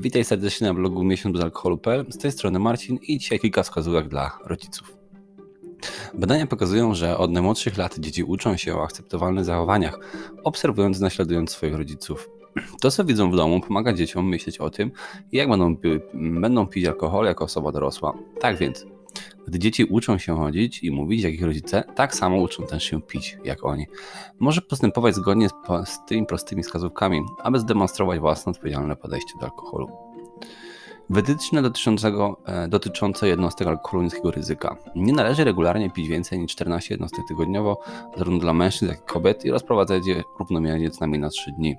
Witaj serdecznie na blogu miesiąc bez alkoholu.pl. Z tej strony Marcin i dzisiaj kilka wskazówek dla rodziców. Badania pokazują, że od najmłodszych lat dzieci uczą się o akceptowalnych zachowaniach, obserwując i naśladując swoich rodziców. To, co widzą w domu, pomaga dzieciom myśleć o tym, jak będą, będą pić alkohol jako osoba dorosła. Tak więc, gdy dzieci uczą się chodzić i mówić jak ich rodzice, tak samo uczą też się pić jak oni. Może postępować zgodnie z, z tymi prostymi wskazówkami, aby zdemonstrować własne odpowiedzialne podejście do alkoholu. Wytyczne e, dotyczące jednostek alkoholu niskiego ryzyka. Nie należy regularnie pić więcej niż 14 jednostek tygodniowo, zarówno dla mężczyzn, jak i kobiet, i rozprowadzać je równomiernie co najmniej na 3 dni.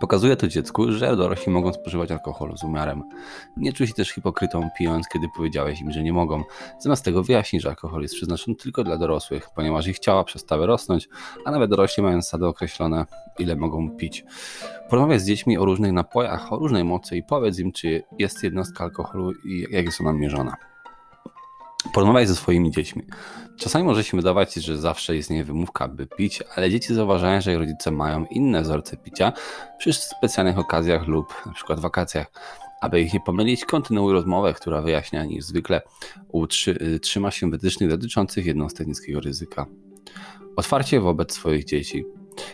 Pokazuje to dziecku, że dorośli mogą spożywać alkohol z umiarem. Nie czuj się też hipokrytą pijąc, kiedy powiedziałeś im, że nie mogą. Zamiast tego wyjaśnij, że alkohol jest przeznaczony tylko dla dorosłych, ponieważ ich ciała przestały rosnąć, a nawet dorośli mają zasady określone, ile mogą pić. Porozmawiaj z dziećmi o różnych napojach, o różnej mocy i powiedz im, czy jest jednostka alkoholu i jak jest ona mierzona. Porozmawiaj ze swoimi dziećmi. Czasami może się wydawać, że zawsze istnieje wymówka, by pić, ale dzieci zauważają, że ich rodzice mają inne wzorce picia przy specjalnych okazjach lub np. wakacjach. Aby ich nie pomylić, kontynuuj rozmowę, która wyjaśnia niż zwykle utrzy, trzyma się wytycznych dotyczących jednostek niskiego ryzyka. Otwarcie wobec swoich dzieci.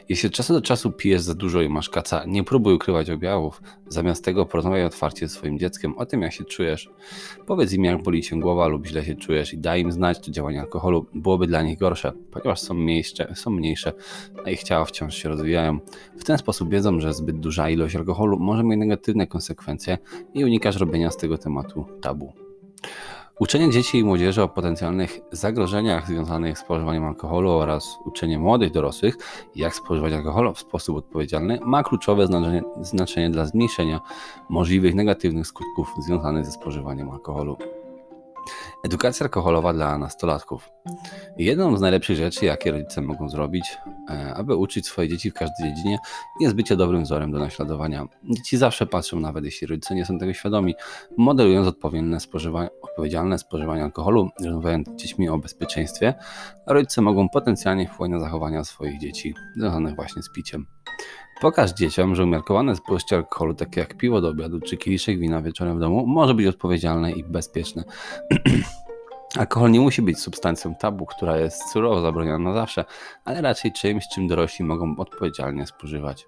Jeśli od czasu do czasu pijesz za dużo i masz kaca, nie próbuj ukrywać objawów. Zamiast tego porozmawiaj otwarcie ze swoim dzieckiem o tym, jak się czujesz. Powiedz im, jak boli cię głowa lub źle się czujesz i daj im znać, czy działanie alkoholu byłoby dla nich gorsze, ponieważ są mniejsze, są mniejsze a ich ciała wciąż się rozwijają. W ten sposób wiedzą, że zbyt duża ilość alkoholu może mieć negatywne konsekwencje i unikasz robienia z tego tematu tabu. Uczenie dzieci i młodzieży o potencjalnych zagrożeniach związanych z spożywaniem alkoholu oraz uczenie młodych dorosłych, jak spożywać alkohol w sposób odpowiedzialny, ma kluczowe znaczenie, znaczenie dla zmniejszenia możliwych negatywnych skutków związanych ze spożywaniem alkoholu. Edukacja alkoholowa dla nastolatków. Jedną z najlepszych rzeczy, jakie rodzice mogą zrobić, e, aby uczyć swoje dzieci w każdej dziedzinie, jest bycie dobrym wzorem do naśladowania. Dzieci zawsze patrzą, nawet jeśli rodzice nie są tego świadomi, modelując odpowiedzialne spożywanie, odpowiedzialne spożywanie alkoholu, rozmawiając z dziećmi o bezpieczeństwie, a rodzice mogą potencjalnie wpływać na zachowania swoich dzieci związanych właśnie z piciem. Pokaż dzieciom, że umiarkowane spożycie alkoholu, takie jak piwo do obiadu czy kieliszek wina wieczorem w domu, może być odpowiedzialne i bezpieczne. Alkohol nie musi być substancją tabu, która jest surowo zabroniona na zawsze, ale raczej czymś, czym dorośli mogą odpowiedzialnie spożywać.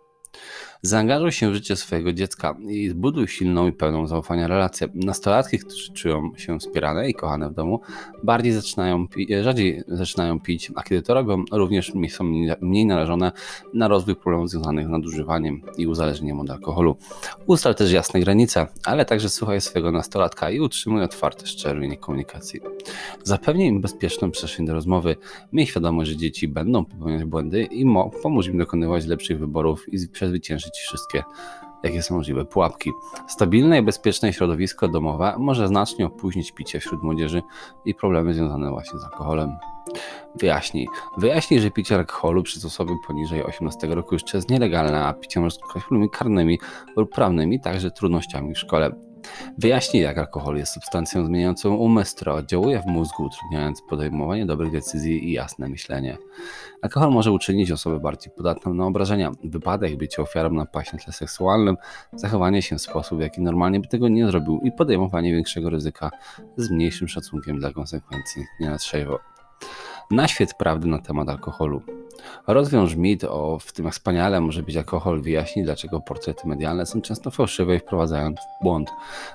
Zaangażuj się w życie swojego dziecka i zbuduj silną i pełną zaufania relację. Nastolatki, którzy czują się wspierane i kochane w domu, bardziej zaczynają rzadziej zaczynają pić, a kiedy to robią, również są mniej narażone na rozwój problemów związanych z nadużywaniem i uzależnieniem od alkoholu. Ustal też jasne granice, ale także słuchaj swojego nastolatka i utrzymuj otwarte, szczere linie komunikacji. Zapewnij im bezpieczną przestrzeń do rozmowy. Miej świadomość, że dzieci będą popełniać błędy i pomóż im dokonywać lepszych wyborów i przezwyciężyć wszystkie jakie są możliwe pułapki. Stabilne i bezpieczne środowisko domowe może znacznie opóźnić picie wśród młodzieży i problemy związane właśnie z alkoholem. Wyjaśnij. Wyjaśnij, że picie alkoholu przez osoby poniżej 18 roku jeszcze jest nielegalne, a picie może skutkować problemami karnymi lub prawnymi, także trudnościami w szkole. Wyjaśnij, jak alkohol jest substancją zmieniającą umysł, która oddziałuje w mózgu, utrudniając podejmowanie dobrych decyzji i jasne myślenie. Alkohol może uczynić osobę bardziej podatną na obrażenia, wypadek, bycie ofiarą napaści na tle seksualnym, zachowanie się w sposób, w jaki normalnie by tego nie zrobił i podejmowanie większego ryzyka z mniejszym szacunkiem dla konsekwencji nie na trzeźwo. Na świet prawdy na temat alkoholu. Rozwiąż mit o w tym, jak wspaniale może być alkohol. Wyjaśnij, dlaczego portrety medialne są często fałszywe i wprowadzają w błąd.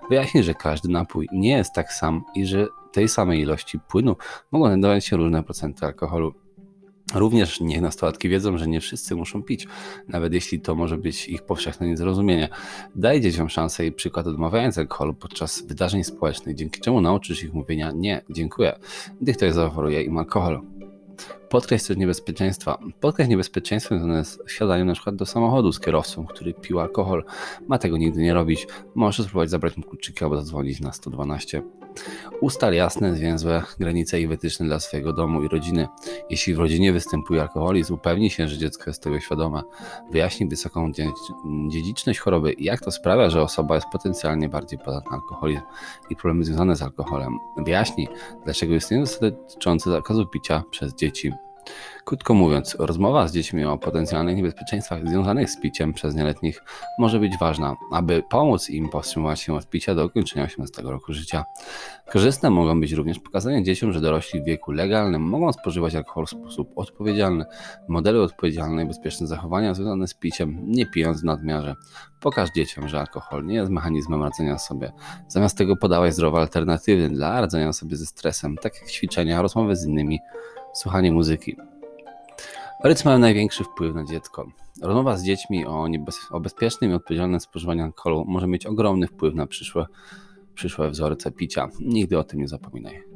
Wyjaśnij, że każdy napój nie jest tak sam i że tej samej ilości płynu mogą znajdować się różne procenty alkoholu. Również niech nastolatki wiedzą, że nie wszyscy muszą pić, nawet jeśli to może być ich powszechne niezrozumienie. Daj dzieciom szansę i przykład odmawiając alkoholu podczas wydarzeń społecznych, dzięki czemu nauczysz ich mówienia nie, dziękuję, gdy ktoś zaoferuje im alkohol. Podkreśl też niebezpieczeństwa. Podkreśl niebezpieczeństwo związane z wsiadaniem na przykład do samochodu z kierowcą, który pił alkohol. Ma tego nigdy nie robić. Możesz spróbować zabrać mu kluczyki albo zadzwonić na 112. Ustal jasne, zwięzłe granice i wytyczne dla swojego domu i rodziny. Jeśli w rodzinie występuje alkoholizm, upewnij się, że dziecko jest tego świadome. Wyjaśnij wysoką dziedziczność choroby i jak to sprawia, że osoba jest potencjalnie bardziej podatna na alkoholizm i problemy związane z alkoholem. Wyjaśnij, dlaczego istnieją zasady dotyczące zakazu picia przez dzieci. Krótko mówiąc, rozmowa z dziećmi o potencjalnych niebezpieczeństwach związanych z piciem przez nieletnich może być ważna, aby pomóc im powstrzymać się od picia do ukończenia 18 roku życia. Korzystne mogą być również pokazania dzieciom, że dorośli w wieku legalnym mogą spożywać alkohol w sposób odpowiedzialny, modele odpowiedzialne i bezpieczne zachowania związane z piciem, nie pijąc w nadmiarze. Pokaż dzieciom, że alkohol nie jest mechanizmem radzenia sobie. Zamiast tego podawaj zdrowe alternatywy dla radzenia sobie ze stresem, tak jak ćwiczenia, rozmowy z innymi, słuchanie muzyki. Rodzice mają największy wpływ na dziecko. Rozmowa z dziećmi o, niebez- o bezpiecznym i odpowiedzialnym spożywaniu alkoholu może mieć ogromny wpływ na przyszłe, przyszłe wzorce picia. Nigdy o tym nie zapominaj.